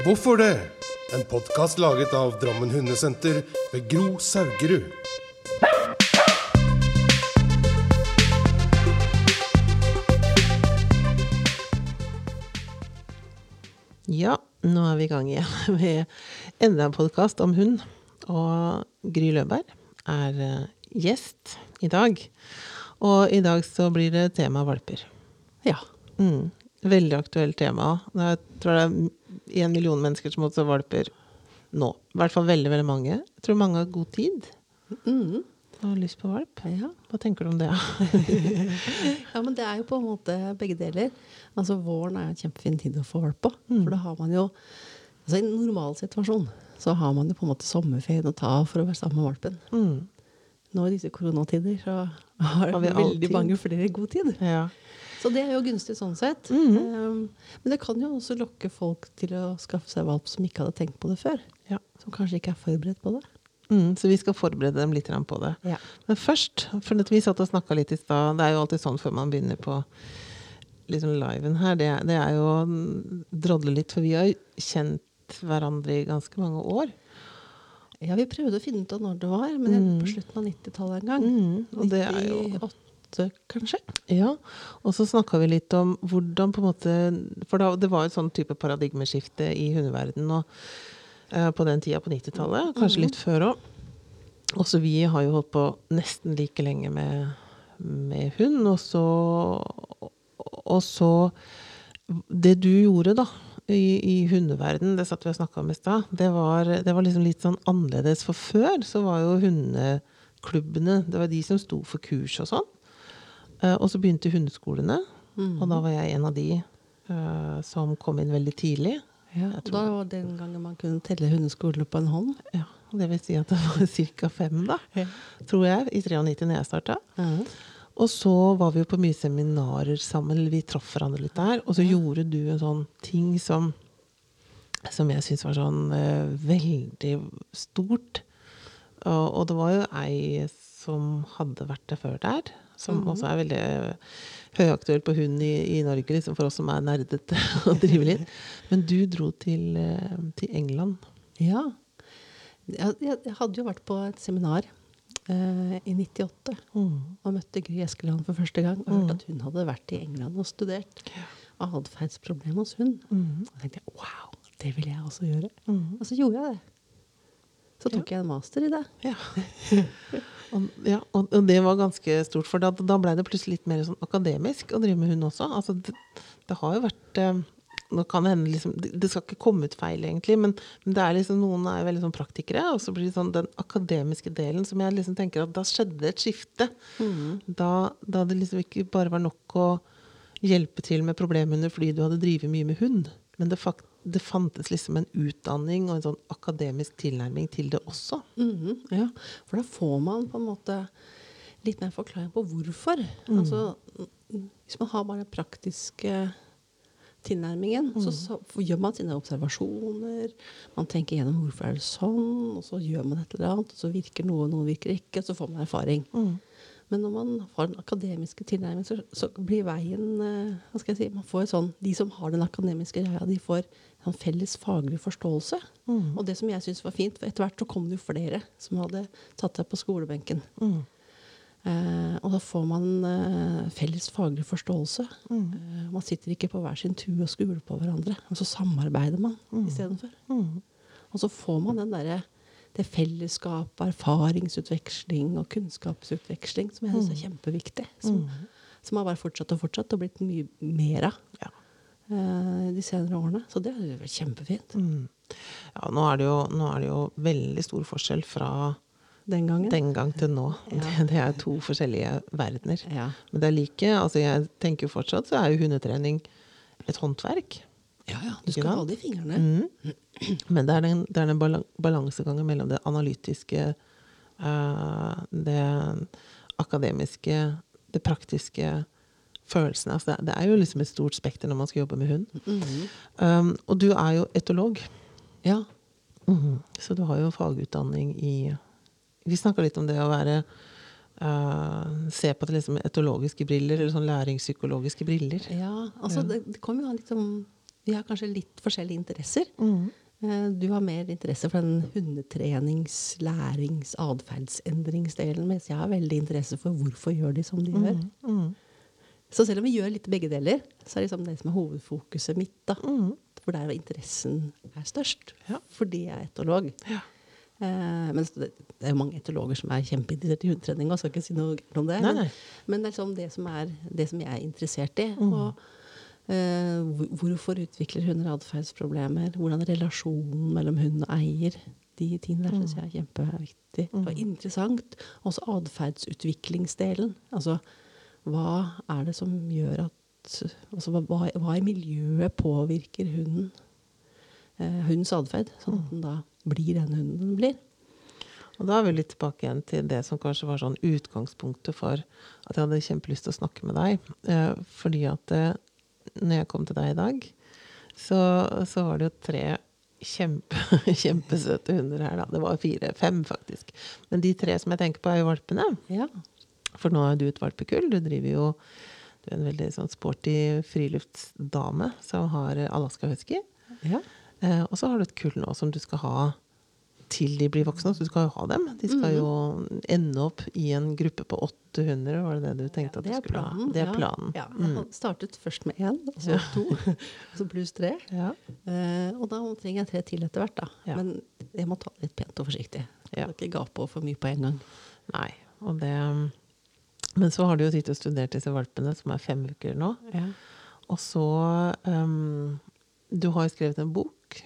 Hvorfor det? En podkast laget av Drammen Hundesenter ved Gro Saugerud. Ja, nå er vi i gang igjen med enda en podkast om hund. Og Gry Løberg er eh, gjest i dag. Og i dag så blir det tema valper. Ja. Mm. Veldig aktuelt tema. Jeg tror det er en million mennesker som også valper nå. I hvert fall veldig, veldig mange. Jeg tror mange har god tid mm. og har lyst på valp. ja. Hva tenker du om det? Ja, men det er jo på en måte begge deler. Altså Våren er en kjempefin tid å få valp på. For da har man jo altså I en normal situasjon så har man jo på en måte sommerferien å ta av for å være sammen med valpen. Mm. Nå i disse koronatider så har Har vi veldig mange flere god tid. Ja. Så det er jo gunstig sånn sett. Mhm. Um, men det kan jo også lokke folk til å skaffe seg valp som ikke hadde tenkt på det før. Ja. Som kanskje ikke er forberedt på det. Mm, så vi skal forberede dem litt på det. Ja. Men først, for vi satt og snakka litt i stad Det er jo alltid sånn før man begynner på liksom liven her. Det, det er jo å drodle litt, for vi har kjent hverandre i ganske mange år. Ja, vi prøvde å finne ut av når det var, men er på slutten av 90-tallet en gang. Mm, og det er jo 98, kanskje? Ja, og så snakka vi litt om hvordan på en måte For da, det var jo et sånn type paradigmeskifte i hundeverden og, eh, på den tida på 90-tallet. Kanskje litt før òg. Også vi har jo holdt på nesten like lenge med, med hund. Og så, og så Det du gjorde, da, i, i hundeverden, det satt vi og snakka om i stad, det, var- det var liksom litt sånn annerledes. For før så var jo hundeklubbene Det var de som sto for kurs og sånn. Eh, og så begynte hundeskolene, og da var jeg en av de uh, som kom inn veldig tidlig. Ja, og da var det den gangen man kunne telle hundeskolene på en hånd. Ja, det vil si at det var ca. fem, da, tror jeg, i 93 når jeg starta. Og så var vi jo på mye seminarer sammen, vi traff hverandre litt der. Og så gjorde du en sånn ting som, som jeg syns var sånn uh, veldig stort. Og, og det var jo ei som hadde vært der før der, som også er veldig høyaktuelt på hund i, i Norge, liksom for oss som er nerdete og driver litt. Men du dro til, eh, til England. Ja. Jeg, jeg, hadde jo vært på et seminar eh, i 98 og møtte Gry Eskeland for første gang. Og hørte at hun hadde vært i England og studert atferdsproblem hos hund. Og da tenkte jeg wow, det vil jeg også gjøre. Og så gjorde jeg det. Så tok jeg en master i det. Ja. og, ja, og, og det var ganske stort, for da, da blei det plutselig litt mer sånn akademisk å drive med hund også. Altså, det, det har jo vært eh, nå kan det, hende liksom, det, skal ikke komme ut feil, egentlig, men, men det er liksom, noen er jo veldig sånn praktikere. Og så blir det sånn den akademiske delen som jeg liksom tenker at da skjedde et skifte. Da, da det liksom ikke bare var nok å hjelpe til med problemhunder fordi du hadde drevet mye med hund. Men det, fakt, det fantes liksom en utdanning og en sånn akademisk tilnærming til det også. Mhm, ja, for da får man på en måte litt mer forklaring på hvorfor. Altså, mm, hvis man har bare den praktiske tilnærmingen, så, så gjør man sine observasjoner. Man tenker gjennom hvorfor er det sånn, og så gjør man et eller annet, og så virker noe, noe virker ikke, og så får man erfaring. Men når man har den akademiske tilnærmingen, så, så blir veien eh, hva skal jeg si, man får sånn, De som har den akademiske greia, de får en felles faglig forståelse. Og det som jeg syns var fint, for etter hvert så kom det jo flere som hadde tatt seg på skolebenken. Eh, og da får man eh, felles faglig forståelse. Eh, man sitter ikke på hver sin tue og skuler på hverandre, og så samarbeider man istedenfor. Og så får man den derre det fellesskapet, erfaringsutveksling og kunnskapsutveksling som jeg syns er kjempeviktig. Som, som har bare fortsatt og fortsatt og blitt mye mer av Ja. Eh, de senere årene. Så det er jo kjempefint. Ja, nå er, det jo, nå er det jo veldig stor forskjell fra Den den gang til nå. Det, det er to forskjellige verdener. Ja. Men det er like, altså jeg tenker jo fortsatt så er jo hundetrening et håndverk. ja, ja. Du skal ha det i fingrene. Mm. Men det er den, det er den balansegangen mellom det analytiske, eh, det akademiske, det praktiske, følelsene. Altså det, det er jo liksom et stort spekter når man skal jobbe med hund. um, og du er jo etolog. Ja. Mhm. Så du har jo fagutdanning i Vi snakka litt om det å være uh, Se på det liksom etologiske briller, eller sånn læringspsykologiske briller. Ja, altså det, det kommer jo an litt om vi har kanskje litt forskjellige interesser. Mm. Du har mer interesse for den hundetrenings-, lærings-, atferdsendringsdelen, mens jeg har veldig interesse for hvorfor gjør de som de gjør. Mm. Så selv om vi gjør litt begge deler, så er det liksom det som er hovedfokuset mitt. da. Mm. For der interessen er størst. Ja. Fordi jeg er etolog. Ja. Eh, men det, det er jo mange etologer som er kjempeinteressert i hundetrening. og skal ikke si noe om det. Nei, men-. Men det er liksom det som, er, det som jeg er interessert i. Mm. Og, eh, hvorfor utvikler hunder atferdsproblemer? Hvordan er relasjonen mellom hund og eier? De tingene der syns jeg er kjempeviktig. Mm. Og interessant. Også atferdsutviklingsdelen. Altså hva er det som gjør at altså, hva, hva- i miljøet påvirker hunden? Eh, hundens atferd, sånn at den da blir den hunden den blir. Og da er vi litt tilbake igjen til det som kanskje var sånn utgangspunktet for at jeg hadde kjempelyst til å snakke med deg. Eh, fordi at eh, når jeg kom til deg i dag, så, så var det jo tre kjempe, kjempesøte hunder her, da. Det var fire, fem faktisk. Men de tre som jeg tenker på, er jo valpene. Ja. For nå er du et valpekull. Du driver jo Du er en veldig sånn sporty friluftsdame som har Alaska husky. ja. Eh, og så har du et kull nå som du skal ha til de blir voksne. Så du skal jo ha dem. De skal jo ende opp i en gruppe på 800, var det det du tenkte at det du skulle planen. ha? Det er planen. Ja, jeg had- startet først med én, og så to, og så pluss tre. Ja. Eh, og da trenger jeg tre til etter hvert, da. Ja. Men jeg må ta det litt pent og forsiktig. Jeg kan ikke gape over for mye på en gang. Nei. Og det Men så har du jo sittet og studert disse valpene, som er fem uker nå. Og så um, Du har jo skrevet en bok.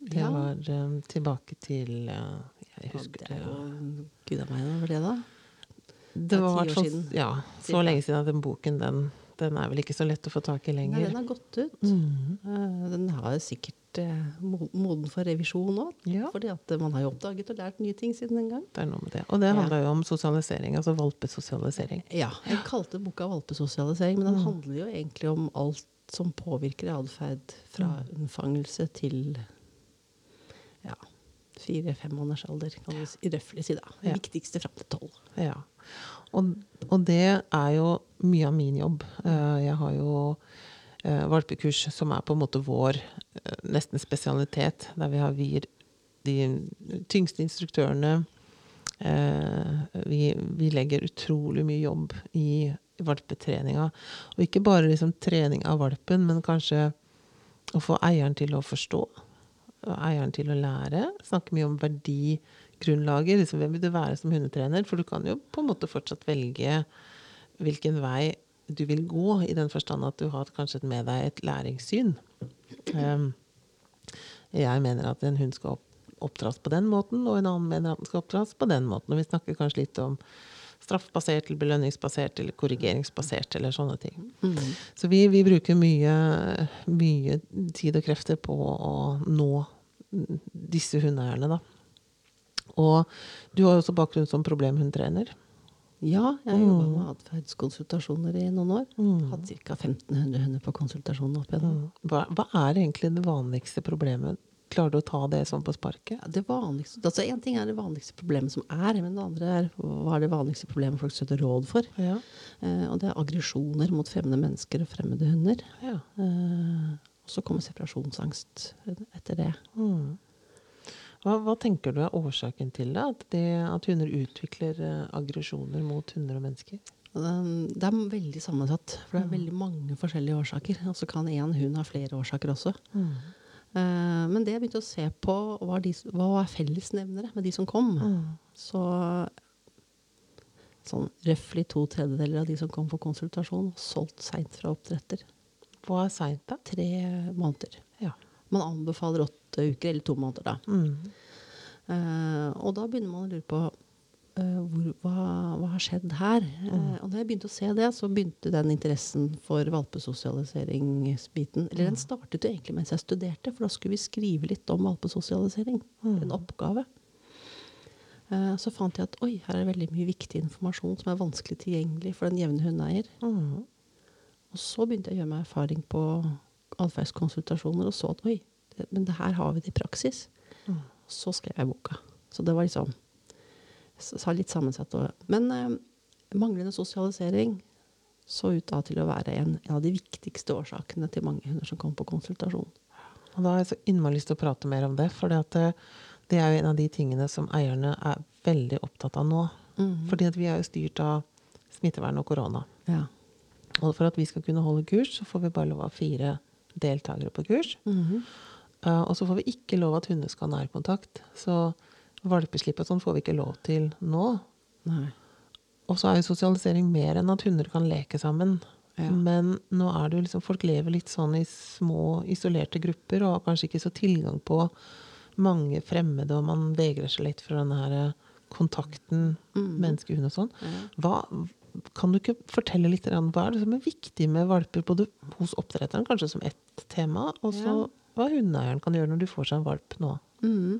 Det Ja. var um, tilbake til uh, Jeg Ja, husker det er det. Gud a meg, når var det da? Det var hvert fall ja, så lenge siden at den boken, den, den er vel ikke så lett å få tak i Nei, lenger. den har gått ut. Mhm. Eh, den har sikkert eh, moden for revisjon nå. Ja. Fordi at eh, man har jo oppdaget og lært nye ting siden den gang. Det er noe med det. Og det Ja. handler jo om sosialisering, altså valpesosialisering. Ja, Jeg kalte boka 'Valpesosialisering', men den Mm. handler jo egentlig om alt som påvirker atferd fra Mm. unnfangelse til ja, fire-fem måneders alder, kan vi si- røftlig si. da. Det Ja. viktigste fram til tolv. Ja. Og, og det er jo mye av min jobb. Eh, jeg har jo valpekurs som er på en måte vår eh, nesten spesialitet, der vi har vir de tyngste instruktørene. Eh, vi, vi legger utrolig mye jobb i valpetreninga. Og ikke bare liksom trening av valpen, men kanskje å få eieren til å forstå. Og eieren til å lære. Snakke mye om verdigrunnlaget. Liksom, hvem vil du være som hundetrener? For du kan jo på en måte fortsatt velge hvilken vei du vil gå, i den forstand at du har kanskje med deg et læringssyn. Um, jeg mener at en hund skal opp, oppdras på den måten, og en annen mener at den skal oppdras på den måten. Og vi snakker kanskje litt om straffbasert eller belønningsbasert eller korrigeringsbasert eller sånne ting. Så vi, vi bruker mye, mye tid og krefter på å nå disse hundeeierne, da. Og du har også bakgrunn som problemhundtrener. Ja, jeg har jobba Mm. med atferdskonsultasjoner i noen år. Hatt ca. 1500 hunder på konsultasjon opp igjen. Hva, hva er egentlig det vanligste problemet? Klarer du å ta det sånn på sparket? Ja, det vanligste, altså En ting er det vanligste problemet som er, men det andre er hva er det vanligste problemet folk søker råd for. Ja. Eh, og det er aggresjoner mot fremmede mennesker og fremmede hunder. ja. Eh, og så kommer separasjonsangst etter det. Mm. Hva, hva tenker du er årsaken til det? At, det, at hunder utvikler eh, aggresjoner mot hunder og mennesker? Det er veldig sammensatt, for det er veldig mange forskjellige årsaker. Og så kan én hund ha flere årsaker også. Mm. men det jeg begynte å se på, var de, hva var fellesnevnere med de som kom. Så sånn røftlig to tredjedeler av de som kom for konsultasjon, solgt seint fra oppdretter. Hva er seint, da? Tre måneder. Ja. Man anbefaler åtte uker, eller to måneder, da. Mm. Uh, og da begynner man å lure på uh, hvor, hva, hva har skjedd her? Uh, og da jeg begynte å se det, så begynte den interessen for valpesosialiseringsbiten Eller den startet jo egentlig mens jeg studerte, for da skulle vi skrive litt om valpesosialisering. En oppgave. Så fant jeg at oi, her er det veldig mye viktig informasjon som er vanskelig tilgjengelig for den jevne hundeeier. Mm. Og så begynte jeg å gjøre meg erfaring på atferdskonsultasjoner og så at oi, men det her har vi det i praksis. Så skrev jeg boka. Så det var liksom så, litt sammensatt. Men eh, manglende sosialisering så ut da til å være en, en av de viktigste årsakene til mange hunder som kommer på konsultasjon. Og da har jeg så innmari lyst til å prate mer om det, for det, det er jo en av de tingene som eierne er veldig opptatt av nå. Fordi at vi er jo styrt av smittevern og korona. Ja. Og for at vi skal kunne holde kurs, så får vi bare lov av fire deltakere på kurs. Eh, og så får vi ikke lov at hunder skal ha nærkontakt. Så valpeslipp og sånn får vi ikke lov til nå. Nei. Og så er jo sosialisering mer enn at hunder kan leke sammen. Ja. Men nå er det jo liksom Folk lever litt sånn i små, isolerte grupper og har kanskje ikke så tilgang på mange fremmede, og man vegrer seg litt for den her kontakten kontakten menneske-hund og sånn. Ja. Hva, kan du ikke fortelle litt om hva er det som er viktig med valper, både hos oppdretteren, kanskje som ett tema, og så Ja. Hva hundeeieren kan gjøre når du får seg en valp nå? Mm.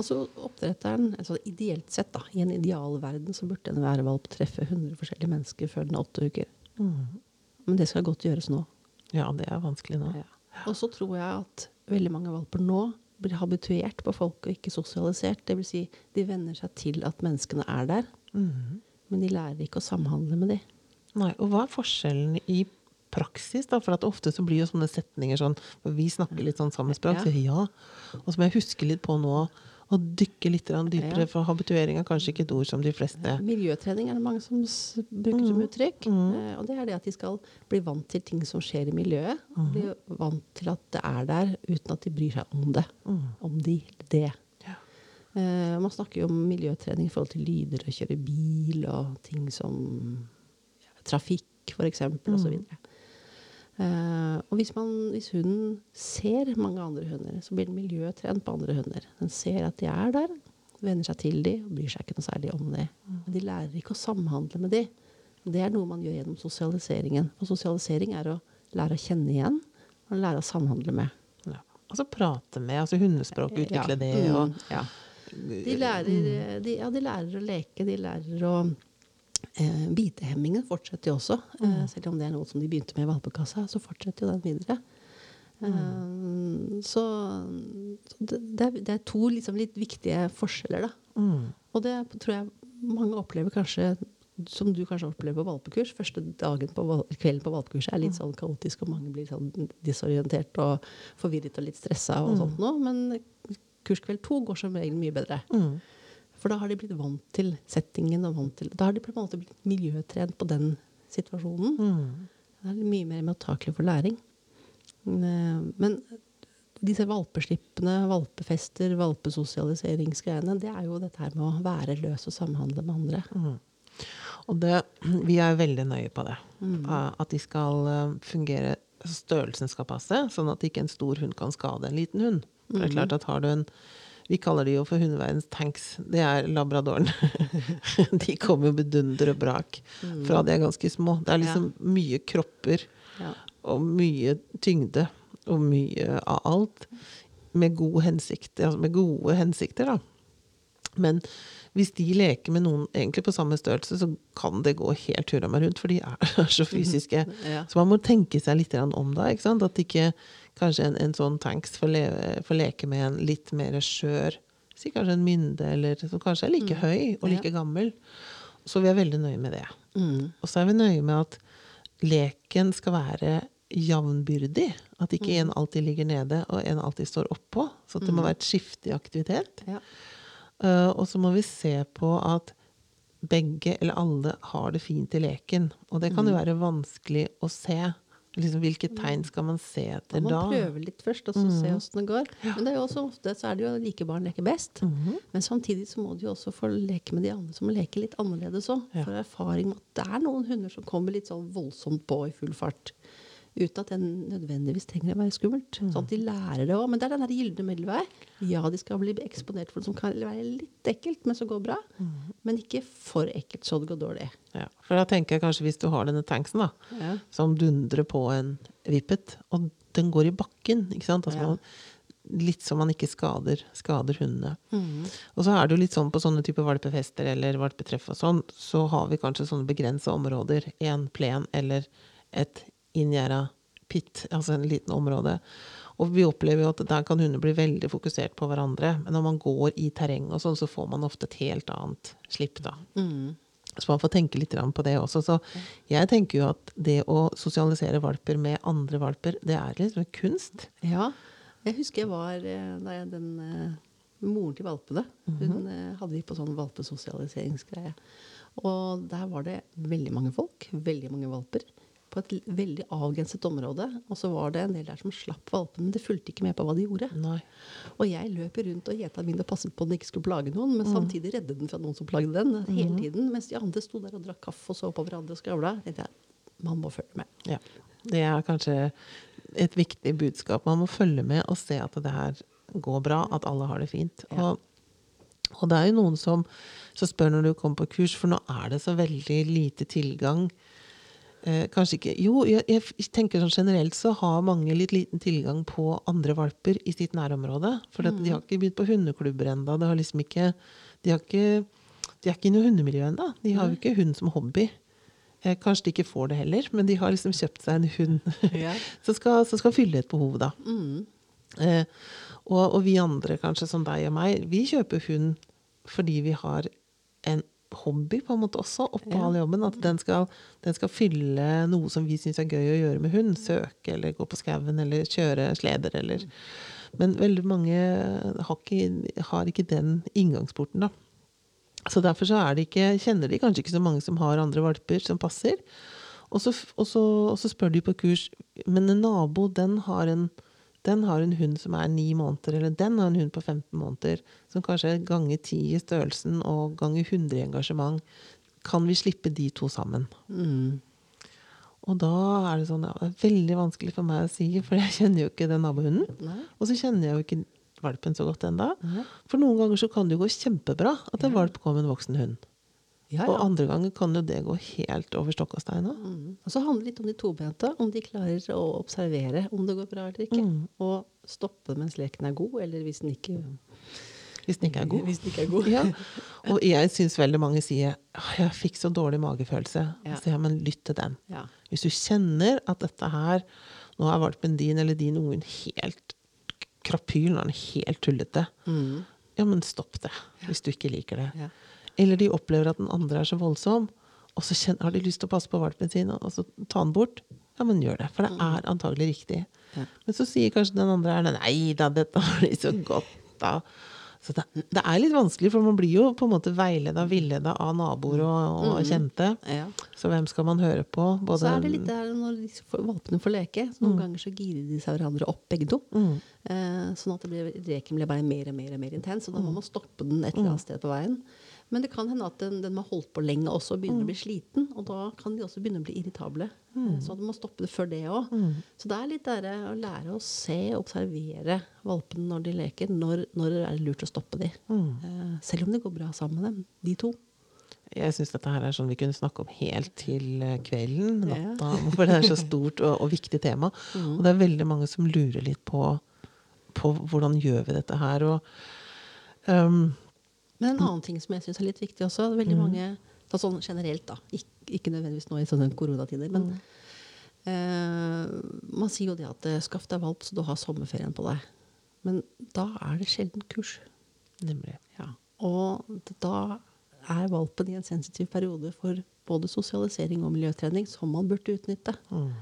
Altså oppdretteren, altså Ideelt sett, da, i en idealverden, så burde en værvalp treffe 100 forskjellige mennesker før den er åtte uker. Men det skal godt gjøres nå. Ja, det er vanskelig nå. Ja. Og så tror jeg at veldig mange valper nå blir habituert på folk og ikke sosialisert. Det vil si, de venner seg til at menneskene er der, men de lærer ikke å samhandle med de. Nei, og hva er forskjellen i praksis, da? For at ofte så blir jo sånne setninger sånn Vi snakker litt sånn samme språk, Ja. sier ja. Og så må jeg huske litt på nå å dykke litt dypere, for habituering er kanskje ikke et ord som de fleste Miljøtrening er det mange som bruker som uttrykk. Eh, og det er det at de skal bli vant til ting som skjer i miljøet. Bli vant til at det er der, uten at de bryr seg om det. Om de, det. Ja. Eh, man snakker jo om miljøtrening i forhold til lyder og kjøre bil og ting som ja, trafikk, for eksempel, og så videre. Eh, og hvis, man, hvis hunden ser mange andre hunder, så blir den miljøtrent på andre hunder. Den ser at de er der, venner seg til de, og bryr seg ikke noe særlig om det. Men de lærer ikke å samhandle med de. Det er noe man gjør gjennom sosialiseringen. Og sosialisering er å lære å kjenne igjen, og lære å samhandle med. ja. Altså prate med, altså hundespråk, utvikle det, Mm, og ja. De lærer, de, ja, de lærer å leke, de lærer å eh, Bitehemmingen fortsetter jo også. Eh, selv om det er noe som de begynte med i valpekassa, så fortsetter jo den videre. Eh, så så det, det, er, det er to liksom litt viktige forskjeller, da. mm. Og det tror jeg mange opplever kanskje som du kanskje opplever på valpekurs. Første dagen på valp, kvelden på valpekurset er litt sånn kaotisk, og mange blir sånn disorientert og forvirret og litt stressa og sånt nå, Men kurskveld to går som regel mye bedre. Mm. For da har de blitt vant til settingen og vant til Da har de på en måte blitt miljøtrent på den situasjonen. Mm. Det er mye mer mottakelig for læring. Men, men disse valpeslippene, valpefester, valpesosialiseringsgreiene, det er jo dette her med å være løs og samhandle med andre. Mm. Og det, vi er veldig nøye på det. Mm. At de skal eh, fungere Størrelsen skal passe, sånn at ikke en stor hund kan skade en liten hund. For det er klart at har du en Vi kaller de jo for hundeverdens tanks. Det er labradoren. de kommer jo bedunder og brak fra de er ganske små. Det er liksom mye kropper og mye tyngde og mye av alt med god hensikt, altså med gode hensikter, da. Men hvis de leker med noen egentlig på samme størrelse, så kan det gå helt hurra meg rundt, for de er så fysiske. Ja. Så man må tenke seg litt om da. At ikke kanskje en, en sånn tanks får, leve, får leke med en litt mer skjør Si kanskje en mynde, eller som kanskje er like høy og like gammel. Så vi er veldig nøye med det. Mm. Og så er vi nøye med at leken skal være jevnbyrdig. At ikke en alltid ligger nede, og en alltid står oppå. Så det må være et skifte i aktivitet. Ja. Uh, og så må vi se på at begge eller alle har det fint i leken. Og det kan jo være vanskelig å se. Liksom, hvilke tegn skal man se etter da? man prøver litt først, og så se åssen det går. Men det er jo også ofte så er det jo like barn leker best. Men samtidig så må de jo også få leke med de andre som leker litt annerledes òg. Ja. For erfaring med at det er noen hunder som kommer litt sånn voldsomt på i full fart. Uten at den nødvendigvis trenger å være skummelt. Sånn at de lærer det òg. Men det er den der gylne middelvei. Ja, de skal bli eksponert for det som kan være litt ekkelt, men som går bra. Men ikke for ekkelt så det går dårlig. Ja, for da tenker jeg kanskje hvis du har denne tanksen, da, Ja. som dundrer på en vippet, og den går i bakken, ikke sant? Altså, Ja. man, litt så man ikke skader, skader hundene. Mm. Og så er det jo litt sånn på sånne typer valpefester eller valpetreff og sånn, så har vi kanskje sånne begrensa områder. En plen eller et inngjerda pit, altså en liten område. Og vi opplever jo at der kan hunder bli veldig fokusert på hverandre. Men når man går i terreng og sånn, så får man ofte et helt annet slipp, da. Mm. Så man får tenke litt på det også. Så jeg tenker jo at det å sosialisere valper med andre valper, det er liksom kunst. Ja. Jeg husker jeg var eh, da jeg den eh, Moren til valpene. Hun eh, hadde vi på sånn valpesosialiseringsgreie. Og der var det veldig mange folk. Veldig mange valper. På et veldig avgrenset område. Og så var det en del der som slapp valpene, men det fulgte ikke med på hva de gjorde. Nei. Og jeg løp rundt og gjeta min og passet på at den ikke skulle plage noen, men samtidig redde den fra noen som plagde den hele tiden. Mens de andre sto der og drakk kaffe og så på hverandre og skravla. Man må følge med. Ja. Det er kanskje et viktig budskap. Man må følge med og se at det her går bra, at alle har det fint. Ja. Og, og det er jo noen som så spør når du kommer på kurs, for nå er det så veldig lite tilgang. Eh, kanskje ikke Jo, jeg, jeg tenker sånn generelt så har mange litt liten tilgang på andre valper i sitt nærområde. For mm. de har ikke begynt på hundeklubber ennå. De har liksom De de er ikke i noe hundemiljø ennå. De har jo ikke hund som hobby. Eh, kanskje de ikke får det heller, men de har liksom kjøpt seg en hund Ja. som, skal, skal fylle et behov, da. Mm. Eh, og, og vi andre, kanskje som deg og meg, vi kjøper hund fordi vi har en hobby på en måte også oppå all jobben. At den skal, den skal fylle noe som vi syns er gøy å gjøre med hund. Søke eller gå på skauen eller kjøre sleder eller Men veldig mange har ikke, har ikke den inngangsporten, da. Så derfor så er det ikke, kjenner de kanskje ikke så mange som har andre valper som passer. Og så, og så, og så spør de på kurs Men en nabo, den har en, den har en hund som er ni måneder, eller den har en hund på 15 måneder, som kanskje er ganger 10 i størrelsen og ganger 100 i engasjement. Kan vi slippe de to sammen? Mm. Og da er det sånn, ja, det er veldig vanskelig for meg å si, for jeg kjenner jo ikke den nabohunden. Og så kjenner jeg jo ikke valpen så godt ennå. For noen ganger så kan det jo gå kjempebra at en valp kommer med en voksen hund. Ja, Og andre ganger kan jo det gå helt over stokk og stein. Mm. Og så handler det litt om de tobente, om de klarer å observere om det går bra eller ikke. Mm. Og stoppe mens leken er god, eller hvis den ikke, Hvis den ikke er god. Ikke er god. Ja. Og jeg syns veldig mange sier 'jeg fikk så dårlig magefølelse'. Ja. Så ja, men lytt til den. Ja. Hvis du kjenner at dette her Nå er valpen din eller din ungen helt krapyl, nå er den helt tullete. Mm. Ja, men stopp det. Hvis du ikke liker det. Eller de opplever at den andre er så voldsom, og så kjenner, har de lyst til å passe på valpen sin, og så ta den bort. Ja, men gjør det. For det er antagelig riktig. Ja. Men så sier kanskje den andre her Nei da, dette har de så godt, da. Så det, det er litt vanskelig, for man blir jo på en måte veileda, villeda av naboer og, og kjente. Ja. Så hvem skal man høre på? Både, Så er det litt der når de valpene får leke. Så noen ganger så girer de seg hverandre opp, begge to. Mm. Eh, sånn at det blir, leken blir bare mer og mer og mer intens. Og da må man stoppe den et eller annet sted på veien. Men det kan hende at den, den har holdt på lenge også begynner å bli sliten. Og da kan de også begynne å bli irritable. Mm. Så du må stoppe det før det òg. Så det er litt der, å lære å se og observere valpene når de leker. Når, når er lurt å stoppe de. Eh, selv om det går bra sammen med dem, de to. Jeg syns dette her er sånn vi kunne snakke om helt til eh, kvelden, natta. For det er så stort og, og viktig tema. Og det er veldig mange som lurer litt på, på hvordan gjør vi dette her. Og um, Men en annen ting som jeg syns er litt viktig også Veldig mange da sånn generelt, da. Ikke, ikke nødvendigvis nå i sånne koronatider, men eh, Man sier jo det at eh, skaff deg valp så du har sommerferien på deg. Men da er det sjelden kurs. nemlig. Ja. Og da er valpen i en sensitiv periode for både sosialisering og miljøtrening som man burde utnytte. Mm.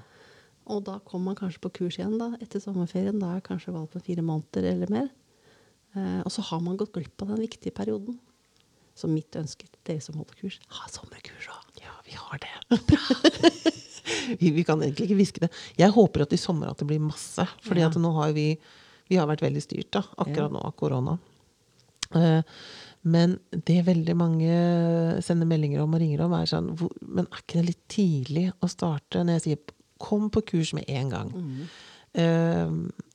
Og da kommer man kanskje på kurs igjen da, etter sommerferien. Da er kanskje valpen fire måneder eller mer. Eh, og så har man gått glipp av den viktige perioden. Så mitt ønske til dere som holder kurs, ha sommerkurs òg. Ja, vi har det. vi, vi kan egentlig ikke hviske det. Jeg håper at i sommer at det blir masse. fordi Ja. at nå har vi, vi har vært veldig styrt da, akkurat Ja. nå av korona. Eh, men det veldig mange sender meldinger om og ringer om, er sånn hvor, Men er ikke det litt tidlig å starte når jeg sier kom på kurs med en gang? Eh,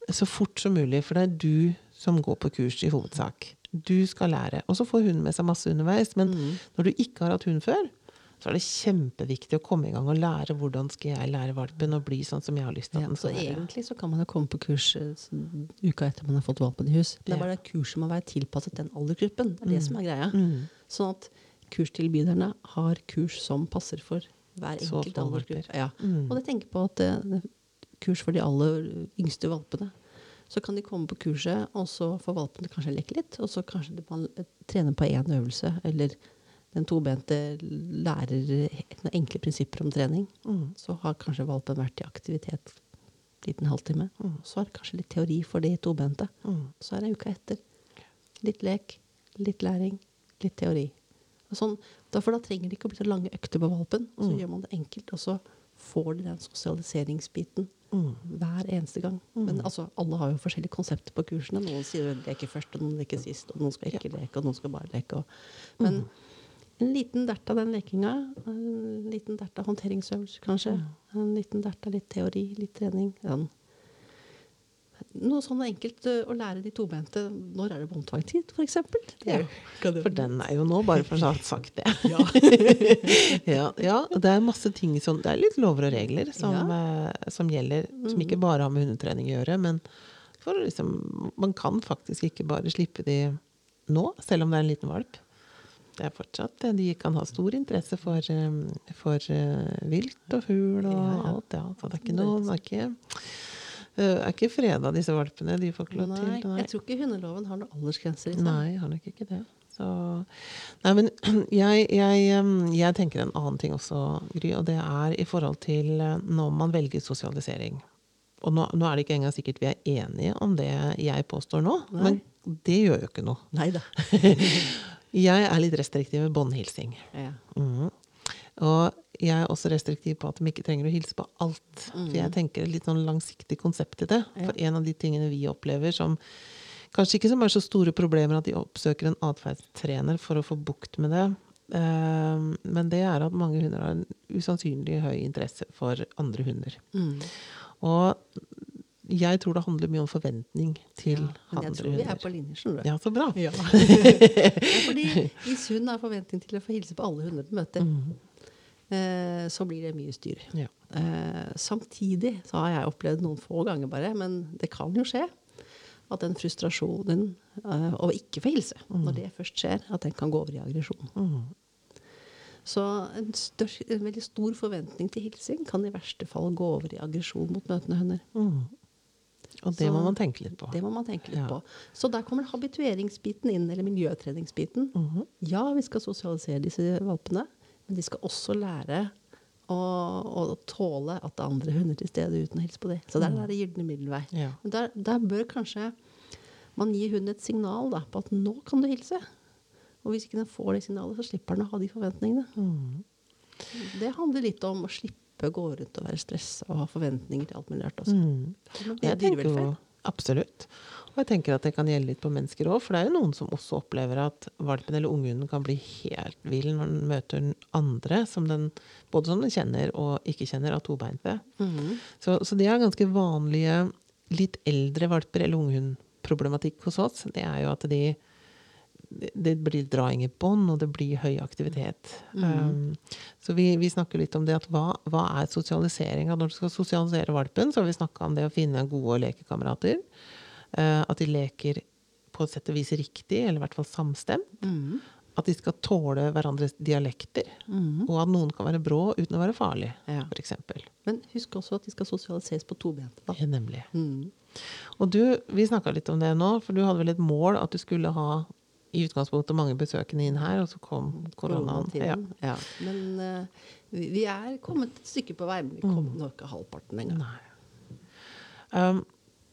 så fort som mulig, for det er du som går på kurs i hovedsak. Du skal lære. Og så får hun med seg masse underveis. Men når du ikke har hatt hund før, så er det kjempeviktig å komme i gang og lære hvordan skal jeg lære valpen å bli sånn som jeg har lyst til at den så skal være. egentlig så kan man jo komme på kurs eh, uka etter man har fått valpen i hus. Det er bare det kurset må være tilpasset den aldersgruppen. Det er det som er greia. Mm. Sånn at kurstilbyderne har kurs som passer for hver enkelt aldersgruppe. Ja. Mm. Og jeg tenker på at eh, kurs for de aller yngste valpene. Så kan de komme på kurset, og så får valpene kanskje leke litt. Og så kanskje man trener på én øvelse, eller den tobente lærer noen enkle prinsipper om trening, Mm. så har kanskje valpen vært i aktivitet en liten halvtime. Mm. Så er det kanskje litt teori for de tobente. Mm. Så er det uka etter. Litt lek, litt læring, litt teori. Sånn, for da trenger det ikke å bli så lange økter på valpen. Så Mm. gjør man det enkelt, og så får de den sosialiseringsbiten. Hver eneste gang. Men altså, alle har jo forskjellige konsepter på kursene. Noen sier leke først, og noen leker sist, og noen skal ikke leke, og noen skal bare leke. Men en liten dert av den lekinga, en liten dert av håndteringsøvelse, kanskje, en liten dert av litt teori, litt trening. Sånn. Noe sånn enkelt å lære de tobente Når er det båndtvangstid, f.eks.? Ja. For den er jo nå, bare for å ha sagt det. Ja. ja, ja, det er masse ting som Det er litt lover og regler som, eh, som gjelder, som ikke bare har med hundetrening å gjøre, men for liksom Man kan faktisk ikke bare slippe de nå, selv om det er en liten valp. Det er fortsatt eh, De kan ha stor interesse for, eh, for eh, vilt og fugl og Ja, ja. alt, ja. Så det er ikke noe Det er ikke, eh, er ikke freda, disse valpene. De får ikke lov Nei, til jeg tror ikke hundeloven har noen aldersgrenser i seg. Nei, har nok ikke det. Så, nei, men jeg, jeg, jeg tenker en annen ting også, Gry, og det er i forhold til eh, når man velger sosialisering. Og nå, nå er det ikke engang sikkert vi er enige om det jeg påstår nå, Nei. men det gjør jo ikke noe. Neida. Jeg er litt restriktiv med båndhilsing. Ja. Mm. Og jeg er også restriktiv på at de ikke trenger å hilse på alt. For jeg tenker et litt sånn langsiktig konsept i det. Ja. For en av de tingene vi opplever som kanskje ikke som er så store problemer at de oppsøker en atferdstrener for å få bukt med det, eh, men det er at mange hunder har en usannsynlig høy interesse for andre hunder. Mm. Og jeg tror det handler mye om forventning til Ja, men jeg tror vi er på linje, skjønner du. Ja, så bra. Ja. Ja, fordi hvis hun har forventning til å få hilse på alle hunder du møter, eh, så blir det mye styr. Ja. Eh, samtidig så har jeg opplevd noen få ganger bare, men det kan jo skje, at den frustrasjonen eh, over ikke få hilse, når det først skjer, at den kan gå over i aggresjon. Mm. Så en, stør, en veldig stor forventning til hilsing kan i verste fall gå over i aggresjon mot møtende hunder. Mm. Og det Så- må man tenke litt på. Det må man tenke litt Ja. på. Så der kommer habitueringsbiten inn, eller miljøtreningsbiten. Mhm. Ja, vi skal sosialisere disse valpene, men de skal også lære å, å tåle at det er andre hunder til stede uten å hilse på dem. Så der er det gylne middelvei. Ja. Der, der bør kanskje man gi hunden et signal da, på at nå kan du hilse. Og hvis ikke den får det signalet, så slipper den å ha de forventningene. Mm. Det handler litt om å slippe å gå rundt og være stressa og ha forventninger til alt mulig rart. Også. Mhm. Det er dyrevelferd. absolutt. Og jeg tenker at det kan gjelde litt på mennesker òg. For det er jo noen som også opplever at valpen eller unghunden kan bli helt vill når den møter andre, som den, både som den kjenner og ikke kjenner, av tobeinte. Mhm. Så, så det er ganske vanlige litt eldre valper eller unghundproblematikk hos oss. Det er jo at de det blir draing i bånd, og det blir høy aktivitet. Um, så vi, vi snakker litt om det at hva, hva er sosialiseringa? Når du skal sosialisere valpen, så har vi snakka om det å finne gode lekekamerater. Eh, at de leker på et sett og vis riktig, eller i hvert fall samstemt. Mm. At de skal tåle hverandres dialekter. Mm. Og at noen kan være brå uten å være farlig, Ja. for eksempel. Men husk også at de skal sosialiseres på to bente. Da. Ja, nemlig. Mm. Og du, vi snakka litt om det nå, for du hadde vel et mål at du skulle ha i utgangspunktet mange besøkende inn her, og så kom koronaen. Ja. Ja. Men uh, vi, vi er kommet et stykke på vei, men vi kom Mm. nok ikke halvparten engang. Um,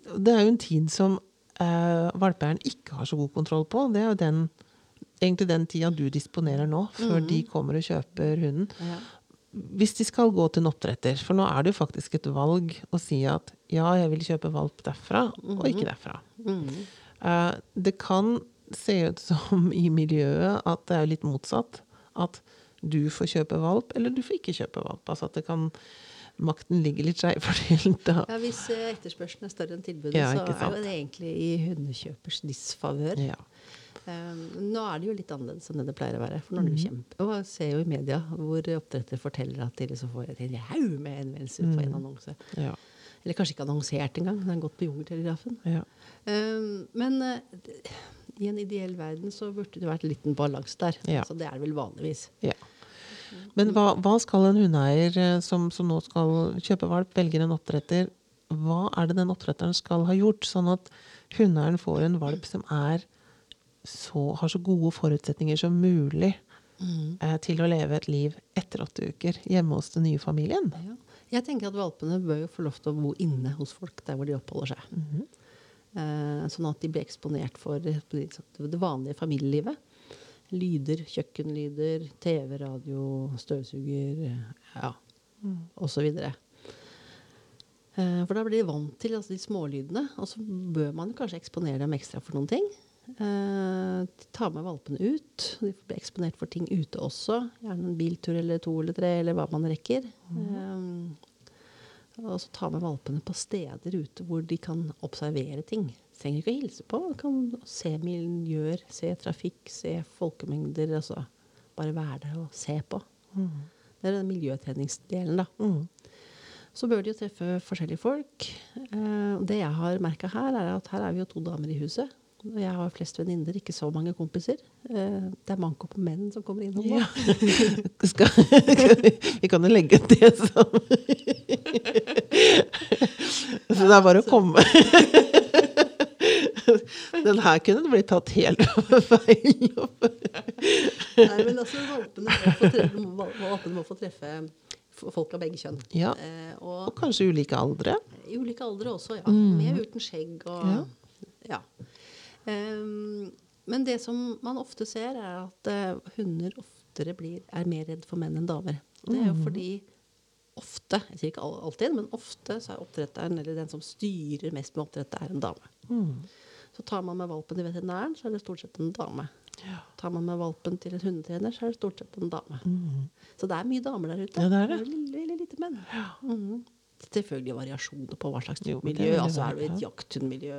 det er jo en tid som uh, valpeeieren ikke har så god kontroll på. Det er jo den, egentlig den tida du disponerer nå, før de kommer og kjøper hunden. Ja. Hvis de skal gå til en oppdretter, for nå er det jo faktisk et valg å si at ja, jeg vil kjøpe valp derfra, og ikke derfra. Mm. Uh, det kan se ut som i miljøet at det er litt motsatt. At du får kjøpe valp, eller du får ikke kjøpe valp. Altså at det kan Makten ligger litt skjevt fordelt. da. Ja, hvis eh, etterspørselen er større enn tilbudet, Ja, så er det egentlig i hundekjøpers disfavør. Ja. Um, nå er det jo litt annerledes enn det det pleier å være. For når du Mhm. det jo kjempe, og ser jo i media hvor oppdretter forteller at de liksom får en haug med henvendelser på Mhm. en annonse. Ja. Eller kanskje ikke annonsert engang, den har gått på Jungeltelegrafen. ja. Um, men uh, i en ideell verden så burde det vært en liten balanse der. Ja. Så det er det vel vanligvis. ja. Men hva, hva skal en hundeeier eh, som, som nå skal kjøpe valp, velger en oppdretter Hva er det den oppdretteren skal ha gjort, sånn at hundeeieren får en valp som er så, har så gode forutsetninger som mulig eh, til å leve et liv etter åtte uker hjemme hos den nye familien. Ja. Jeg tenker at valpene bør jo få lov til å bo inne hos folk der hvor de oppholder seg. eh, sånn at de blir eksponert for det, det vanlige familielivet. Lyder, kjøkkenlyder, TV, radio, støvsuger, ja, osv. Eh, for da blir de vant til altså, de smålydene, og så bør man kanskje eksponere dem ekstra for noen ting. Eh, ta med valpene ut. De får bli eksponert for ting ute også. Gjerne en biltur eller to eller tre, eller hva man rekker. Eh, og så ta med valpene på steder ute hvor de kan observere ting. Trenger ikke å hilse på. Du kan se miljøer, se trafikk, se folkemengder. Altså bare være der og se på. Det er den miljøtreningsdelen, da. Så bør de jo treffe forskjellige folk. Eh, det jeg har merka her, er at her er vi jo to damer i huset. Og jeg har flest venninner, ikke så mange kompiser. Eh, det er manko på menn som kommer innom nå. Ja. Skal, vi kan jo legge det som Så det er bare å komme. Den her kunne det blitt tatt helt feil. Nei, men altså, valpene må få treffe, valpene må få treffe folk av begge kjønn. Ja. Eh, Og og kanskje ulike aldre. i ulike aldre også, ja. Med uten skjegg og Ja. ja. Um, men det som man ofte ser, er at uh, hunder oftere blir, er mer redd for menn enn damer. Det er jo fordi ofte, jeg sier ikke alltid, men ofte så er oppdretteren, eller den som styrer mest med oppdrettet, er en dame. Så tar man med valpen til veterinæren, så er det stort sett en dame. Tar man med valpen til en hundetrener, så er det stort sett en dame. Så det er mye damer der ute. Ja, det er det. Veldig, veldig lite menn. Mhm. Selvfølgelig variasjoner på hva slags Jo, miljø. det Altså Er du i et jakthundmiljø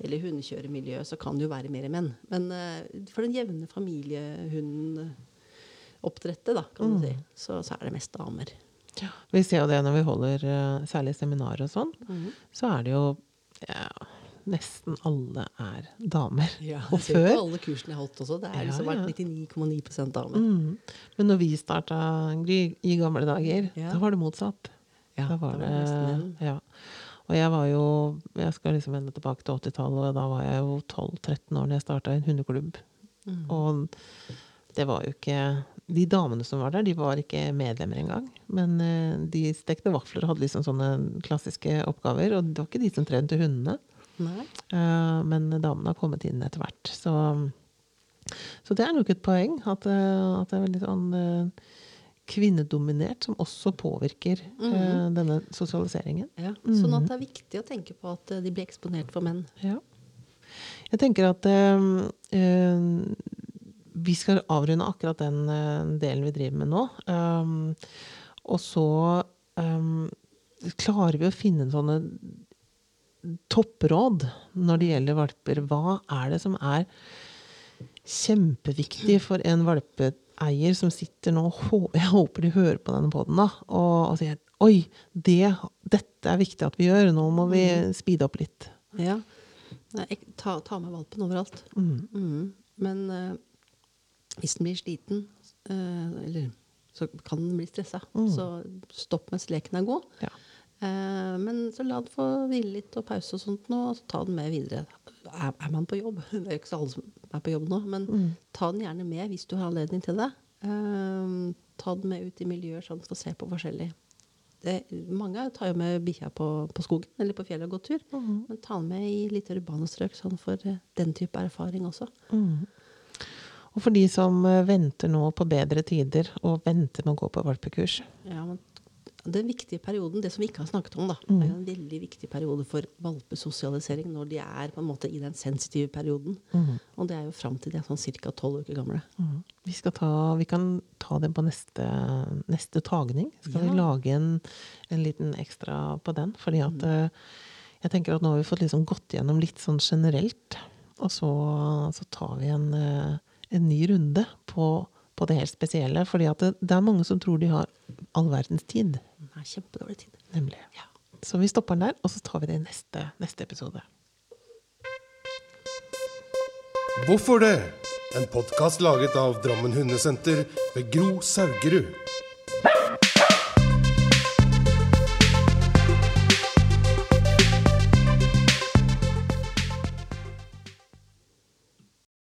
eller hundekjøremiljø, så kan det jo være mer menn. Men uh, for den jevne familiehundoppdrettet, da, kan Mm. du si, så, så er det mest damer. Ja. Vi ser jo det når vi holder uh, særlig seminarer og sånn. Så er det jo ja, Nesten alle er damer. og før på alle kursene jeg holdt også. Det er Ja, liksom ja. vært 99,9% damer. mm, Men når vi starta i, gamle dager, Ja. da var det motsatt. Ja, da var det, var det ja. Og jeg var jo Jeg skal liksom vende tilbake til 80-tallet, og da var jeg jo 12-13 år da jeg starta en hundeklubb. Mm. Og det var jo ikke De damene som var der, de var ikke medlemmer engang. Men eh, de stekte vafler og hadde liksom sånne klassiske oppgaver. Og det var ikke de som trente hundene. Eh, men damene har kommet inn etter hvert. Så, så det er nok et poeng at, eh, at det er veldig sånn eh, kvinnedominert, som også påvirker eh, denne sosialiseringen. Ja. Sånn at det er viktig å tenke på at de blir eksponert for menn. Ja. Jeg tenker at vi skal avrunde akkurat den delen vi driver med nå. Um, og så um, klarer vi å finne sånne toppråd når det gjelder valper. Hva er det som er kjempeviktig for en valpeeier som sitter nå Jeg håper de hører på denne poden. Og, og sier Oi, det, dette er viktig at vi gjør. Nå må vi speede opp litt. Ja. Ta, ta med valpen overalt. Mm. Men uh, hvis den blir sliten, uh, eller så kan den bli stressa. Så stopp mens leken er god. Ja. Eh, men så la den få hvile litt og pause og sånt nå, og så ta den med videre. Er, er man på jobb? Det er jo ikke så alle som er på jobb nå, men ta den gjerne med hvis du har anledning til det. Eh, ta den med ut i miljøer sånn for å se på forskjellig. Det, mange tar jo med bikkja på, på skogen eller på fjellet og går tur. Men ta den med i litt urbane strøk sånn for eh, den type erfaring også. Og for de som venter nå på bedre tider, og venter med å gå på valpekurs Ja, men den viktige perioden, det som vi ikke har snakket om, da, er jo en veldig viktig periode for valpesosialisering når de er på en måte i den sensitive perioden. Og det er jo fram til de er sånn ca. tolv uker gamle. vi, skal ta, vi kan ta det på neste, neste tagning. Skal vi lage en, en liten ekstra på den? Fordi at eh, jeg tenker at nå har vi fått liksom gått gjennom litt sånn generelt. Og så, så tar vi en, eh, en ny runde på, på det helt spesielle. Fordi at det, det er mange som tror de har all verdens tid. Det er kjempedårlig tid. Nemlig. Så vi stopper den der, og så tar vi det i neste, neste episode. Hvorfor det? En podkast laget av Drammen Hundesenter ved Gro Saugerud.